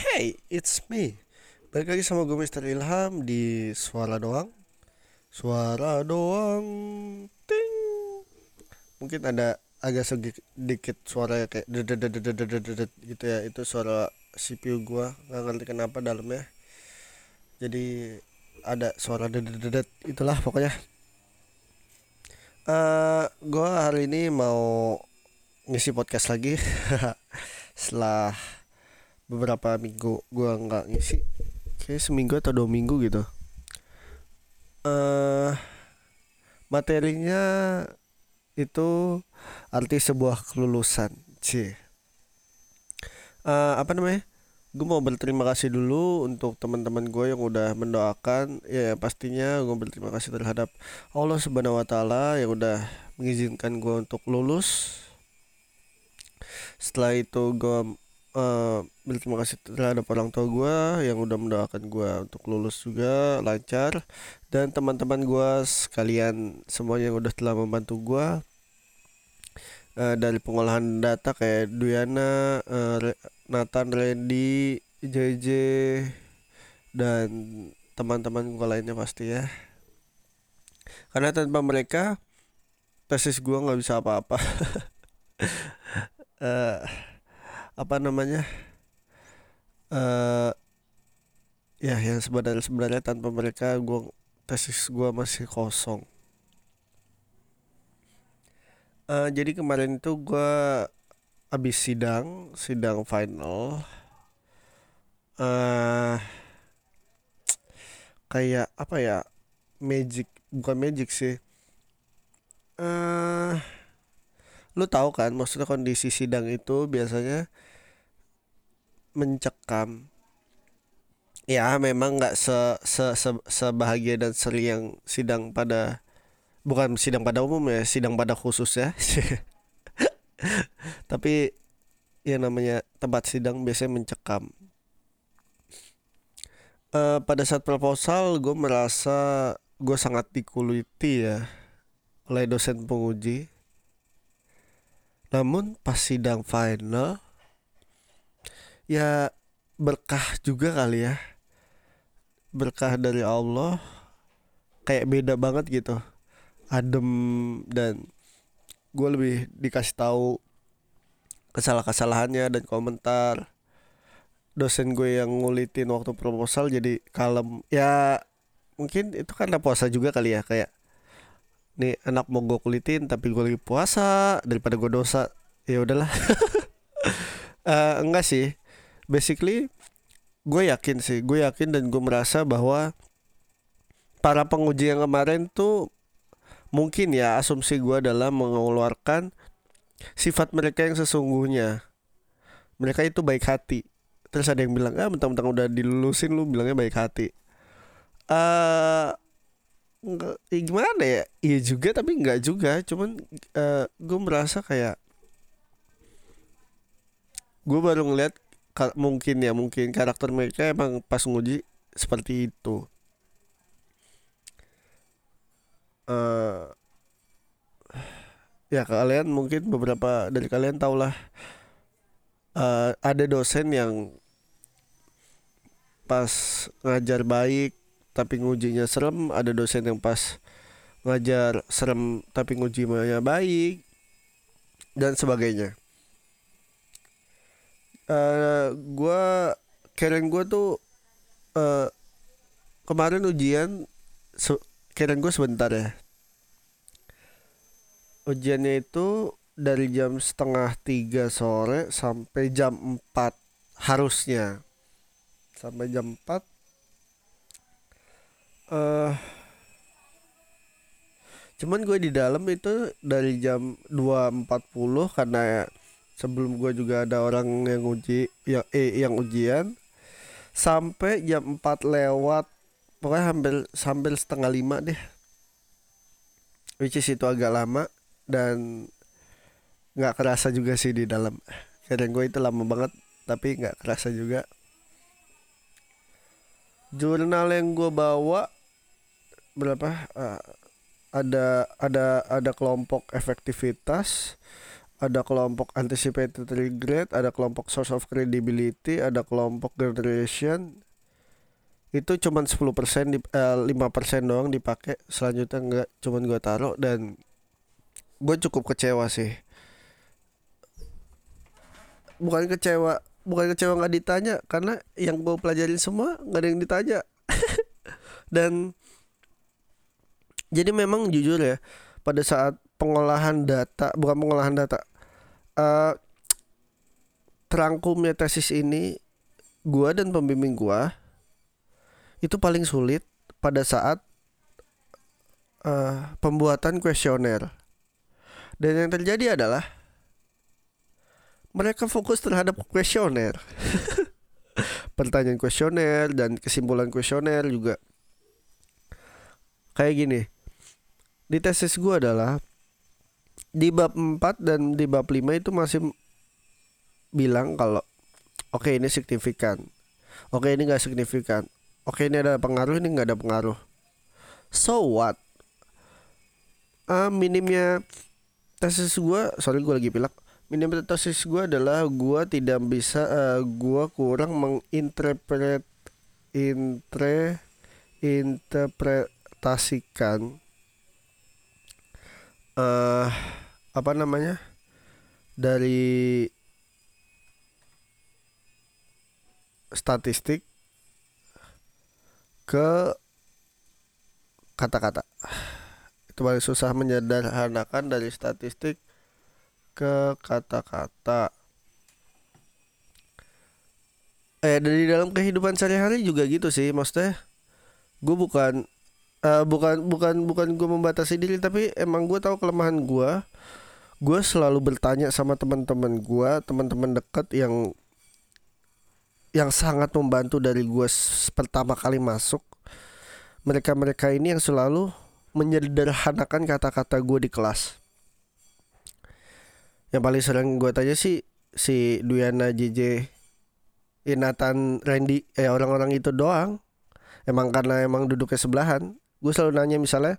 Hey, it's me. Balik lagi sama gue Mister Ilham di Suara Doang. Suara Doang. Ting. Mungkin ada agak sedikit suara kayak gitu ya. Itu suara CPU gua nggak ngerti kenapa dalamnya. Jadi ada suara dedet itulah pokoknya. Uh, gua hari ini mau ngisi podcast lagi setelah beberapa minggu gua nggak ngisi kayak seminggu atau dua minggu gitu. Uh, materinya itu arti sebuah kelulusan c uh, apa namanya? Gue mau berterima kasih dulu untuk teman-teman gue yang udah mendoakan. Ya pastinya gue berterima kasih terhadap Allah Subhanahu Wa Taala yang udah mengizinkan gue untuk lulus. Setelah itu gue uh, berterima kasih terhadap orang tua gue yang udah mendoakan gue untuk lulus juga lancar. Dan teman-teman gue sekalian semuanya yang udah telah membantu gue uh, dari pengolahan data kayak Duyana, uh, Nathan, Randy, JJ dan teman-teman gue lainnya pasti ya. Karena tanpa mereka tesis gue nggak bisa apa-apa. Uh, apa namanya uh, ya yang sebenarnya sebenarnya tanpa mereka gue tesis gue masih kosong. Uh, jadi kemarin itu gue habis sidang sidang final. Uh, kayak apa ya magic bukan magic sih. Uh, lu tahu kan maksudnya kondisi sidang itu biasanya mencekam. Ya memang nggak se, se, se sebahagia dan seri yang sidang pada bukan sidang pada umum ya sidang pada khusus ya. Tapi ya namanya tempat sidang biasanya mencekam. Uh, pada saat proposal gue merasa gue sangat dikuliti ya oleh dosen penguji. Namun pas sidang final ya berkah juga kali ya. Berkah dari Allah. Kayak beda banget gitu. Adem dan gue lebih dikasih tahu kesalahan-kesalahannya dan komentar. Dosen gue yang ngulitin waktu proposal jadi kalem. Ya mungkin itu karena puasa juga kali ya. Kayak nih anak mau gue kulitin tapi gue lagi puasa daripada gue dosa. Ya udahlah. Uh, enggak sih basically gue yakin sih. Gue yakin dan gue merasa bahwa para penguji yang kemarin tuh mungkin ya asumsi gue adalah mengeluarkan sifat mereka yang sesungguhnya. Mereka itu baik hati. Terus ada yang bilang ah mentang-mentang udah dilulusin lu bilangnya baik hati. Uh, enggak ya gimana ya? Iya juga tapi enggak juga. Cuman uh, gue merasa kayak gue baru ngeliat mungkin ya mungkin karakter mereka emang pas nguji seperti itu. Uh, ya kalian mungkin beberapa dari kalian tau lah uh, ada dosen yang pas ngajar baik tapi ngujinya serem ada dosen yang pas ngajar serem tapi ngujinya baik dan sebagainya uh, gue keren gue tuh uh, kemarin ujian se keren gue sebentar ya. Ujiannya itu dari jam setengah tiga sore sampai jam 4 harusnya. Sampai jam 4 uh, eh, cuman gue di dalam itu dari jam 2.40 karena sebelum gue juga ada orang yang uji yang eh yang ujian sampai jam 4 lewat pokoknya hampir sambil setengah lima deh. Which is itu agak lama dan nggak kerasa juga sih di dalam. Kadang gue itu lama banget tapi nggak kerasa juga. Jurnal yang gue bawa berapa? Uh, ada ada ada kelompok efektivitas ada kelompok anticipated regret, ada kelompok source of credibility, ada kelompok generation. Itu cuman 10% di eh, 5% doang dipakai. Selanjutnya enggak cuman gua taruh dan gue cukup kecewa sih. Bukan kecewa, bukan kecewa nggak ditanya karena yang gue pelajarin semua nggak ada yang ditanya. dan jadi memang jujur ya pada saat pengolahan data bukan pengolahan data uh, terangkumnya tesis ini gua dan pembimbing gua itu paling sulit pada saat uh, pembuatan kuesioner. Dan yang terjadi adalah mereka fokus terhadap kuesioner. Pertanyaan kuesioner dan kesimpulan kuesioner juga. Kayak gini di tesis gue adalah di bab 4 dan di bab 5 itu masih bilang kalau oke okay, ini signifikan. Oke okay, ini gak signifikan. Oke okay, ini ada pengaruh ini nggak ada pengaruh. So what? Uh, minimnya tesis gue, sorry gue lagi pilak. Minimnya tesis gue adalah gue tidak bisa, uh, eh, gue kurang menginterpret, intre, interpretasikan uh, apa namanya dari statistik ke kata-kata. Itu paling susah menyederhanakan dari statistik ke kata-kata. Eh dari dalam kehidupan sehari-hari juga gitu sih maksudnya. Gue bukan uh, bukan bukan bukan gue membatasi diri tapi emang gue tahu kelemahan gue gue selalu bertanya sama teman-teman gue teman-teman dekat yang yang sangat membantu dari gue pertama kali masuk. Mereka-mereka ini yang selalu menyederhanakan kata-kata gue di kelas. Yang paling sering gue tanya sih si Duyana JJ Inatan Randy eh orang-orang itu doang. Emang karena emang duduknya sebelahan gue selalu nanya misalnya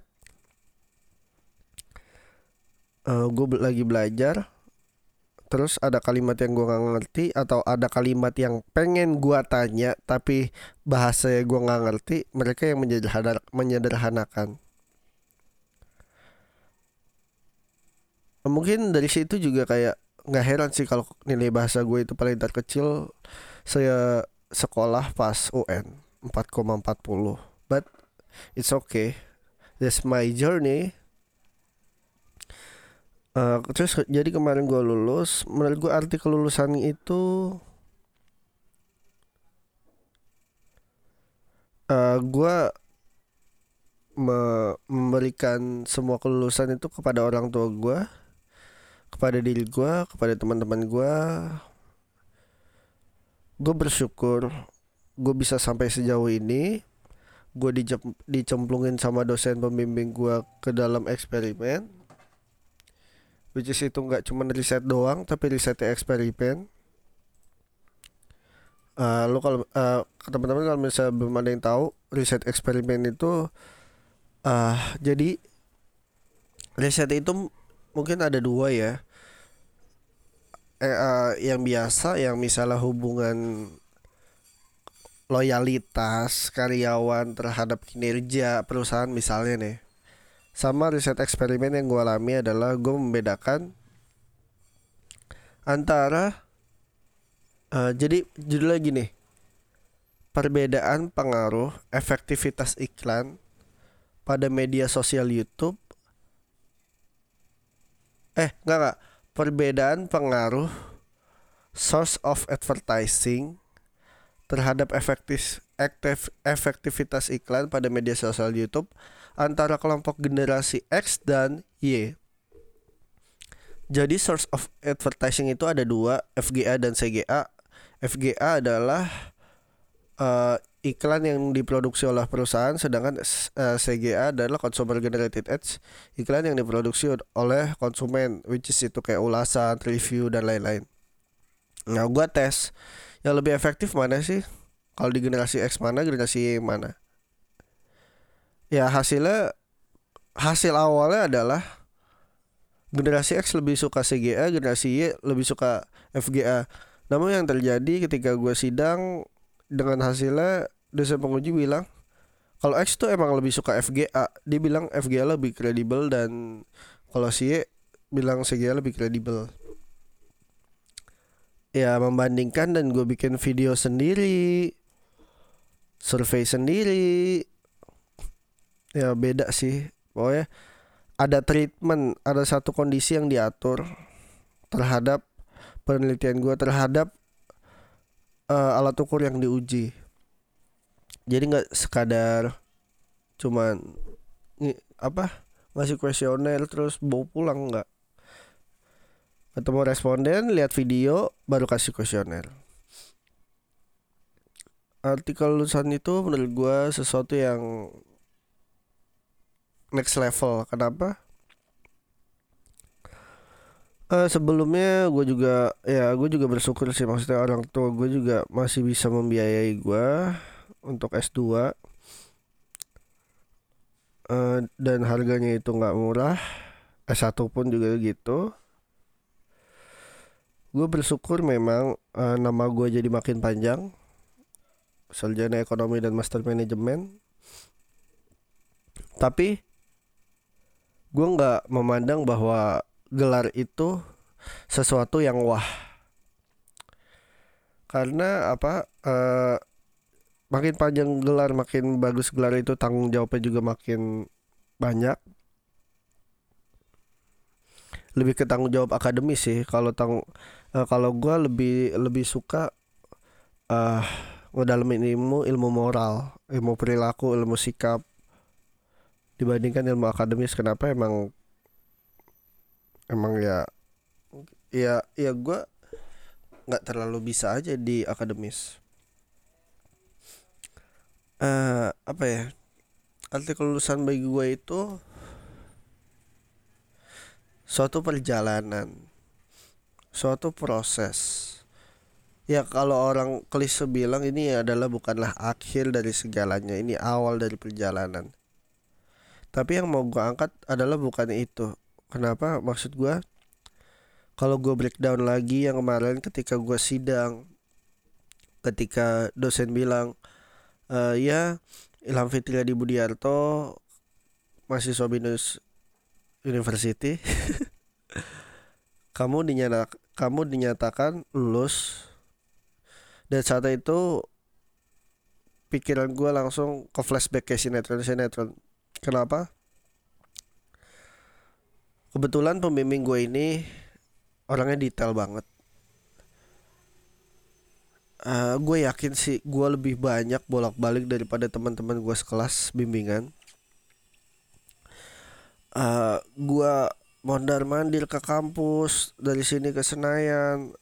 uh, eh, gue lagi belajar terus ada kalimat yang gue nggak ngerti atau ada kalimat yang pengen gue tanya tapi bahasa gue nggak ngerti mereka yang menyederhana, menyederhanakan. Mungkin dari situ juga kayak nggak heran sih kalau nilai bahasa gue itu paling terkecil saya sekolah pas UN 4,40 but it's okay. That's my journey. Uh, terus jadi kemarin gue lulus menurut gue arti kelulusan itu uh, gue me memberikan semua kelulusan itu kepada orang tua gue kepada diri gue kepada teman-teman gue gue bersyukur gue bisa sampai sejauh ini gue dicemplungin sama dosen pembimbing gue ke dalam eksperimen. Which is itu nggak cuma riset doang tapi risetnya eksperimen. Uh, lo kalau uh, teman-teman kalau misalnya belum ada yang tahu riset eksperimen itu uh, jadi riset itu mungkin ada dua ya. Eh, uh, yang biasa yang misalnya hubungan loyalitas karyawan terhadap kinerja perusahaan misalnya nih. Sama riset eksperimen yang gue alami adalah gue membedakan antara uh, jadi judulnya gini perbedaan pengaruh efektivitas iklan pada media sosial YouTube. Eh enggak enggak perbedaan pengaruh source of advertising terhadap efektif, aktif, efektivitas iklan pada media sosial YouTube antara kelompok generasi X dan Y. Jadi source of advertising itu ada dua, FGA dan CGA. FGA adalah uh, iklan yang diproduksi oleh perusahaan, sedangkan uh, eh, CGA adalah consumer generated ads, iklan yang diproduksi oleh konsumen, which is itu kayak ulasan, review dan lain-lain. Nah, gua tes yang lebih efektif mana sih? Kalau di generasi X mana generasi Y mana? Ya hasilnya hasil awalnya adalah generasi X lebih suka CGA generasi Y lebih suka FGA namun yang terjadi ketika gue sidang dengan hasilnya dosen penguji bilang kalau X tuh emang lebih suka FGA dia bilang FGA lebih kredibel dan kalau si Y bilang CGA lebih kredibel ya membandingkan dan gue bikin video sendiri survei sendiri. Ya beda sih. Pokoknya ada treatment ada satu kondisi yang diatur terhadap penelitian gue terhadap uh, alat ukur yang diuji. Jadi nggak sekadar cuman apa ngasih kuesioner terus bawa pulang nggak ketemu responden lihat video baru kasih kuesioner. Artikel lulusan itu menurut gue sesuatu yang next level. Kenapa? Uh, sebelumnya gue juga ya gue juga bersyukur sih. Maksudnya orang tua gue juga masih bisa membiayai gue untuk S2 uh, eh, dan harganya itu nggak murah. S1 pun juga gitu gue bersyukur memang uh, nama gue jadi makin panjang. Sarjana ekonomi dan master manajemen. Tapi gue nggak memandang bahwa gelar itu sesuatu yang wah. Karena apa uh, makin panjang gelar makin bagus gelar itu tanggung jawabnya juga makin banyak lebih ke tanggung jawab akademis sih. Kalau tang uh, kalau gue lebih lebih suka uh, ngedalamin ilmu ilmu moral ilmu perilaku ilmu sikap dibandingkan ilmu akademis. Kenapa? Emang emang ya ya ya gue nggak terlalu bisa aja di akademis. Uh, apa ya? Arti kelulusan bagi gue itu suatu perjalanan suatu proses. Ya kalau orang klise bilang ini adalah bukanlah akhir dari segalanya ini awal dari perjalanan. Tapi yang mau gue angkat adalah bukan itu. Kenapa? Maksud gue kalau gue breakdown lagi yang kemarin ketika gue sidang ketika dosen bilang e, ya Ilham Fitriadi Budiarto mahasiswa binus University kamu dinyatakan kamu dinyatakan lulus. Dan saat itu pikiran gue langsung ke flashback ke sinetron sinetron. Kenapa? Kebetulan pembimbing gue ini orangnya detail banget. Uh, gue yakin sih gue lebih banyak bolak-balik daripada teman-teman gue sekelas bimbingan. Uh, gue mondar mandir ke kampus dari sini ke Senayan.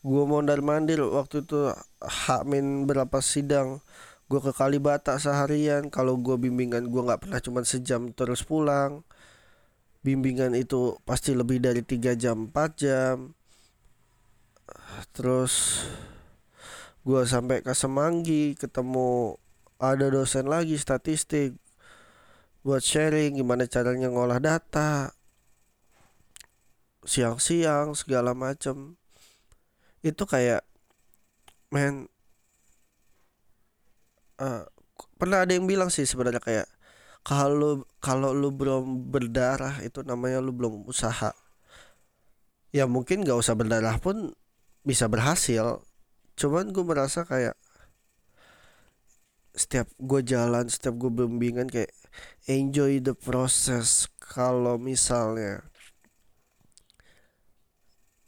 Gue mondar mandir waktu itu hakmin berapa sidang. Gue ke Kalibata seharian. Kalau gue bimbingan gue nggak pernah cuma sejam terus pulang. Bimbingan itu pasti lebih dari tiga jam 4 jam. Terus gue sampai ke Semanggi ketemu ada dosen lagi statistik. Buat sharing gimana caranya ngolah data siang-siang segala macem. Itu kayak men uh, pernah ada yang bilang sih sebenarnya kayak kalau kalau lu belum berdarah itu namanya lu belum usaha. Ya mungkin gak usah berdarah pun bisa berhasil. Cuman gue merasa kayak setiap gue jalan setiap gue bimbingan kayak enjoy the process. Kalau misalnya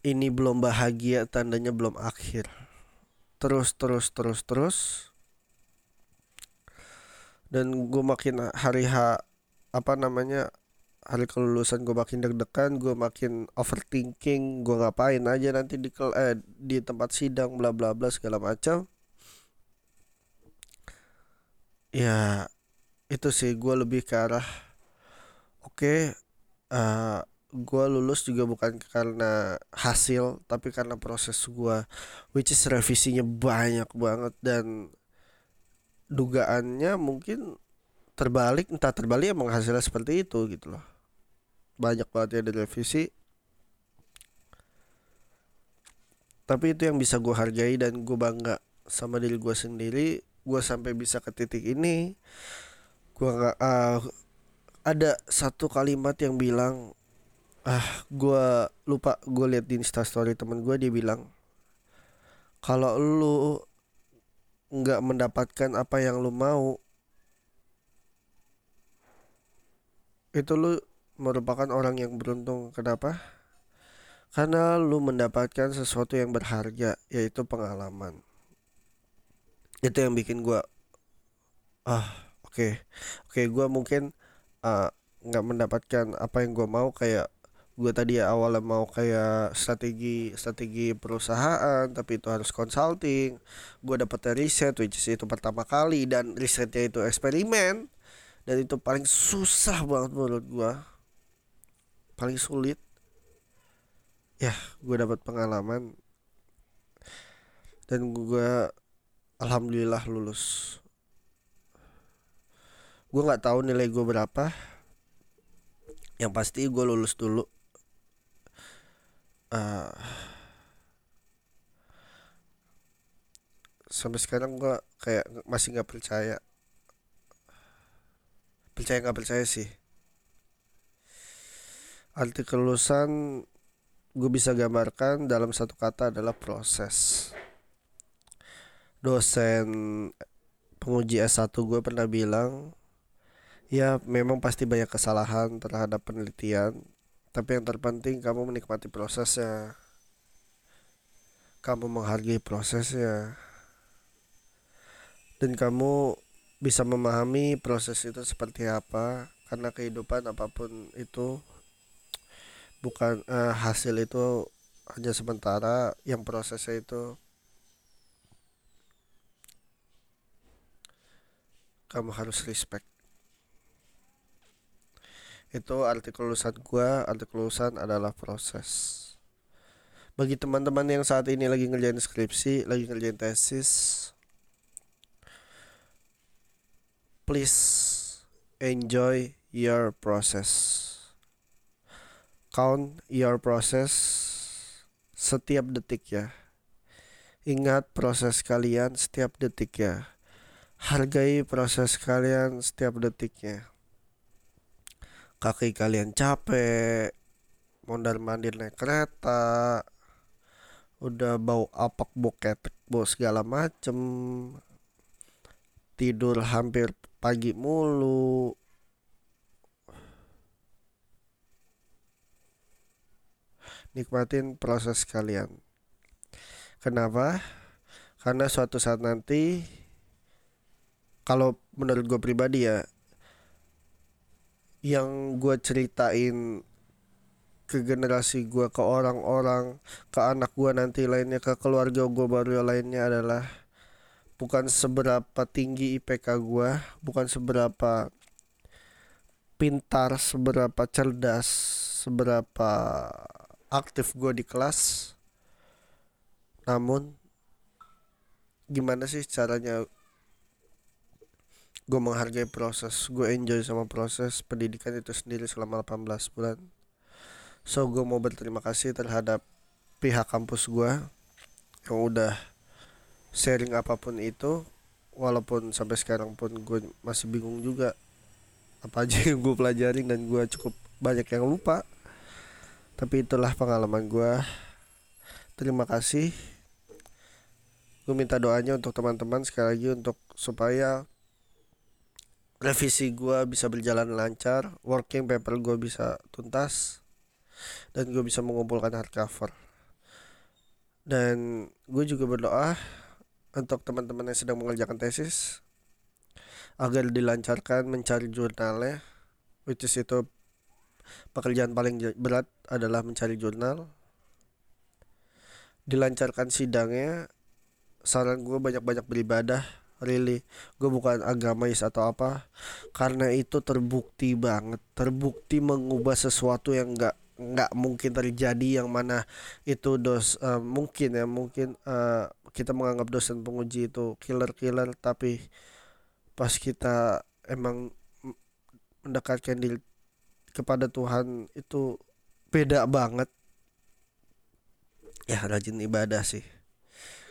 ini belum bahagia tandanya belum akhir. Terus terus terus terus. Dan gue makin hari H apa namanya hari kelulusan gue makin deg-degan gue makin overthinking gue ngapain aja nanti di eh, di tempat sidang bla bla bla segala macam. Ya itu sih gue lebih ke arah oke okay, uh, gue lulus juga bukan karena hasil tapi karena proses gue which is revisinya banyak banget dan dugaannya mungkin terbalik entah terbalik emang hasilnya seperti itu gitu loh. Banyak banget ya dari revisi tapi itu yang bisa gue hargai dan gue bangga sama diri gue sendiri. Gue sampai bisa ke titik ini. Gue nggak uh, ada satu kalimat yang bilang ah gue lupa gue liat di instastory temen gue dia bilang kalau lu nggak mendapatkan apa yang lu mau itu lu merupakan orang yang beruntung. Kenapa? Karena lu mendapatkan sesuatu yang berharga yaitu pengalaman. Itu yang bikin gue ah oke. Okay. oke okay, gue mungkin ah, nggak uh, mendapatkan apa yang gue mau kayak gue tadi ya awalnya mau kayak strategi strategi perusahaan tapi itu harus consulting. Gue dapet riset which is itu pertama kali dan risetnya itu eksperimen. Dan itu paling susah banget menurut gue paling sulit. Ya gue dapat pengalaman. Dan gue alhamdulillah lulus. Gue nggak tahu nilai gue berapa. Yang pasti gue lulus dulu uh, sampai sekarang gue kayak masih nggak percaya. Percaya nggak percaya sih. Arti kelulusan gue bisa gambarkan dalam satu kata adalah proses. Dosen penguji S1 gue pernah bilang ya memang pasti banyak kesalahan terhadap penelitian tapi yang terpenting kamu menikmati prosesnya. Kamu menghargai prosesnya. Dan kamu bisa memahami proses itu seperti apa. Karena kehidupan apa pun itu bukan uh, hasil itu hanya sementara yang prosesnya itu kamu harus respect itu arti kelulusan gua arti kelulusan adalah proses bagi teman-teman yang saat ini lagi ngerjain skripsi lagi ngerjain tesis please enjoy your process count your process setiap detik ya. Ingat proses kalian setiap detik ya. Hargai proses kalian setiap detiknya. Kaki kalian capek, mondar mandir naik kereta, udah bau apak boketek bau segala macem, tidur hampir pagi mulu, nikmatin proses kalian. Kenapa? Karena suatu saat nanti kalau menurut gue pribadi ya yang gue ceritain ke generasi gue ke orang-orang ke anak gue nanti lainnya ke keluarga gue baru lainnya adalah bukan seberapa tinggi IPK gue bukan seberapa pintar seberapa cerdas seberapa aktif gue di kelas. Namun gimana sih caranya gue menghargai proses. Gue enjoy sama proses pendidikan itu sendiri selama 18 bulan. So gue mau berterima kasih terhadap pihak kampus gue yang udah sharing apa pun itu. Walaupun sampai sekarang pun gue masih bingung juga apa aja yang gue pelajarin dan gue cukup banyak yang lupa. Tapi itulah pengalaman gue terima kasih. Gue minta doanya untuk teman-teman sekali lagi untuk supaya revisi gue bisa berjalan lancar working paper gue bisa tuntas dan gue bisa mengumpulkan hardcover dan gue juga berdoa untuk teman-teman yang sedang mengerjakan tesis agar dilancarkan mencari jurnalnya which is itu pekerjaan paling berat adalah mencari jurnal. Dilancarkan sidangnya saran gue banyak-banyak beribadah really? Gue bukan agamais atau apa. Karena itu terbukti banget. Terbukti mengubah sesuatu yang nggak nggak mungkin terjadi yang mana itu dos uh, mungkin ya mungkin uh, kita menganggap dosen penguji itu killer killer tapi pas kita emang mendekatkan diri kepada Tuhan itu beda banget. Ya rajin ibadah sih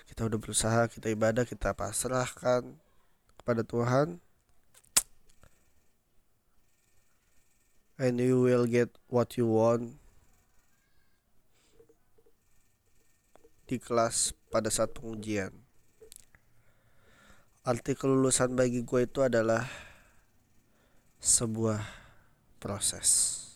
kita udah berusaha kita ibadah kita pasrahkan kepada Tuhan. And you will get what you want. Di kelas pada saat pengujian. Arti kelulusan bagi gue itu adalah sebuah proses